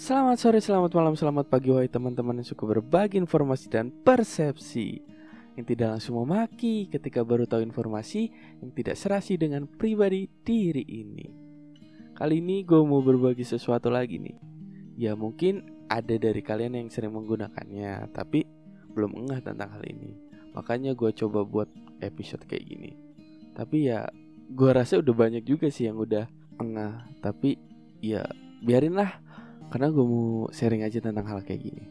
Selamat sore, selamat malam, selamat pagi wahai teman-teman yang suka berbagi informasi dan persepsi. Yang tidak langsung memaki ketika baru tahu informasi yang tidak serasi dengan pribadi diri ini. Kali ini gue mau berbagi sesuatu lagi nih. Ya mungkin ada dari kalian yang sering menggunakannya Tapi belum engah tentang hal ini. Makanya gue coba buat episode kayak gini. Tapi ya gue rasa udah banyak juga sih yang udah engah Tapi ya biarinlah karena gue mau sharing aja tentang hal kayak gini.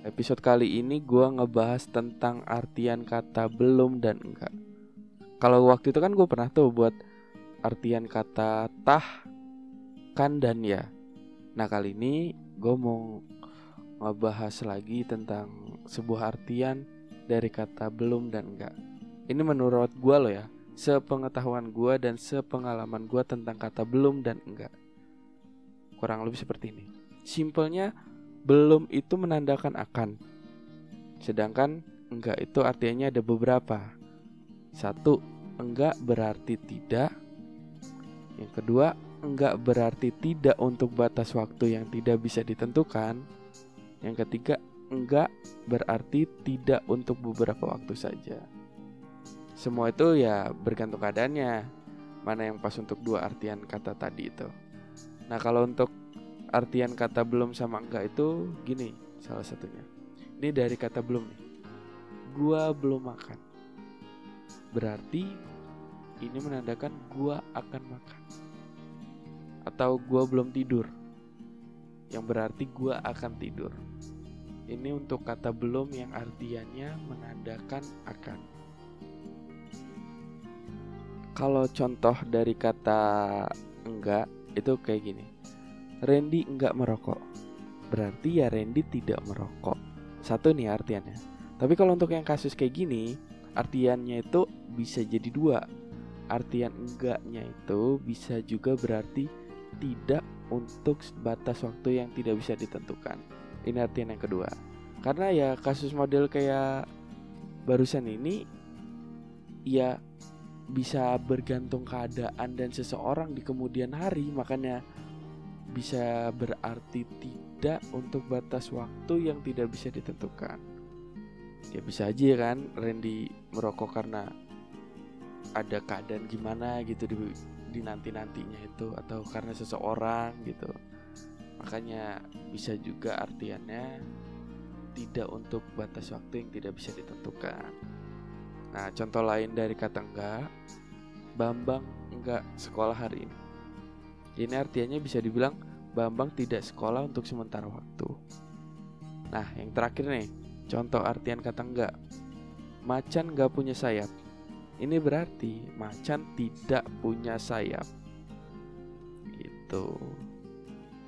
Episode kali ini gue ngebahas tentang artian kata belum dan enggak. Kalau waktu itu kan gue pernah tuh buat artian kata tah, kan dan ya. Nah kali ini gue mau ngebahas lagi tentang sebuah artian dari kata belum dan enggak. Ini menurut gue loh ya, sepengetahuan gue dan sepengalaman gue tentang kata belum dan enggak kurang lebih seperti ini. Simpelnya belum itu menandakan akan. Sedangkan enggak itu artinya ada beberapa. Satu, enggak berarti tidak. Yang kedua, enggak berarti tidak untuk batas waktu yang tidak bisa ditentukan. Yang ketiga, enggak berarti tidak untuk beberapa waktu saja. Semua itu ya bergantung keadaannya. Mana yang pas untuk dua artian kata tadi itu. Nah kalau untuk artian kata belum sama enggak itu gini salah satunya. Ini dari kata belum nih. Gua belum makan. Berarti ini menandakan gua akan makan. Atau gua belum tidur. Yang berarti gua akan tidur. Ini untuk kata belum yang artiannya menandakan akan. Kalau contoh dari kata enggak itu kayak gini. Randy enggak merokok. Berarti ya Randy tidak merokok. Satu nih artiannya. Tapi kalau untuk yang kasus kayak gini, artiannya itu bisa jadi dua. Artian enggaknya itu bisa juga berarti tidak untuk batas waktu yang tidak bisa ditentukan. Ini artian yang kedua. Karena ya kasus model kayak barusan ini ya bisa bergantung keadaan dan seseorang di kemudian hari makanya bisa berarti tidak untuk batas waktu yang tidak bisa ditentukan. Ya bisa aja kan Randy merokok karena ada keadaan gimana gitu di, di nanti nantinya itu atau karena seseorang gitu. Makanya bisa juga artiannya tidak untuk batas waktu yang tidak bisa ditentukan Nah, contoh lain dari kata enggak, Bambang enggak sekolah hari ini. Ini artinya bisa dibilang Bambang tidak sekolah untuk sementara waktu. Nah, yang terakhir nih, contoh artian kata enggak. Macan enggak punya sayap. Ini berarti macan tidak punya sayap. Gitu.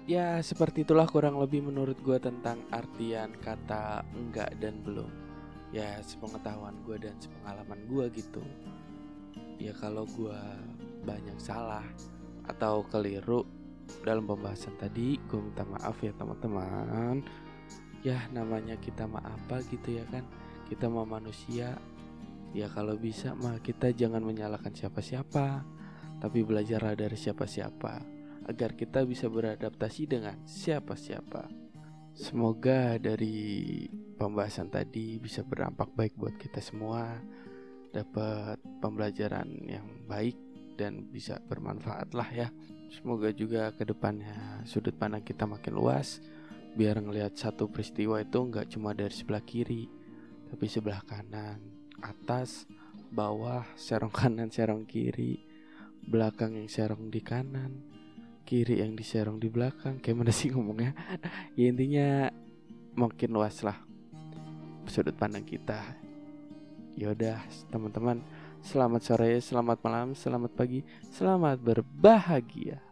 Ya, seperti itulah kurang lebih menurut gue tentang artian kata enggak dan belum ya sepengetahuan gue dan sepengalaman gue gitu. Ya kalau gue banyak salah atau keliru dalam pembahasan tadi gue minta maaf ya teman-teman. Ya namanya kita mah apa gitu ya kan? Kita mau manusia. Ya kalau bisa mah kita jangan menyalahkan siapa-siapa tapi belajarlah dari siapa-siapa agar kita bisa beradaptasi dengan siapa-siapa Semoga dari pembahasan tadi bisa berdampak baik buat kita semua, dapat pembelajaran yang baik dan bisa bermanfaat lah ya. Semoga juga ke depannya sudut pandang kita makin luas, biar ngelihat satu peristiwa itu nggak cuma dari sebelah kiri, tapi sebelah kanan, atas, bawah, serong kanan, serong kiri, belakang yang serong di kanan, kiri yang diserong di belakang. Kayak mana sih ngomongnya? Ya intinya makin luas lah sudut pandang kita. Yaudah teman-teman selamat sore selamat malam selamat pagi selamat berbahagia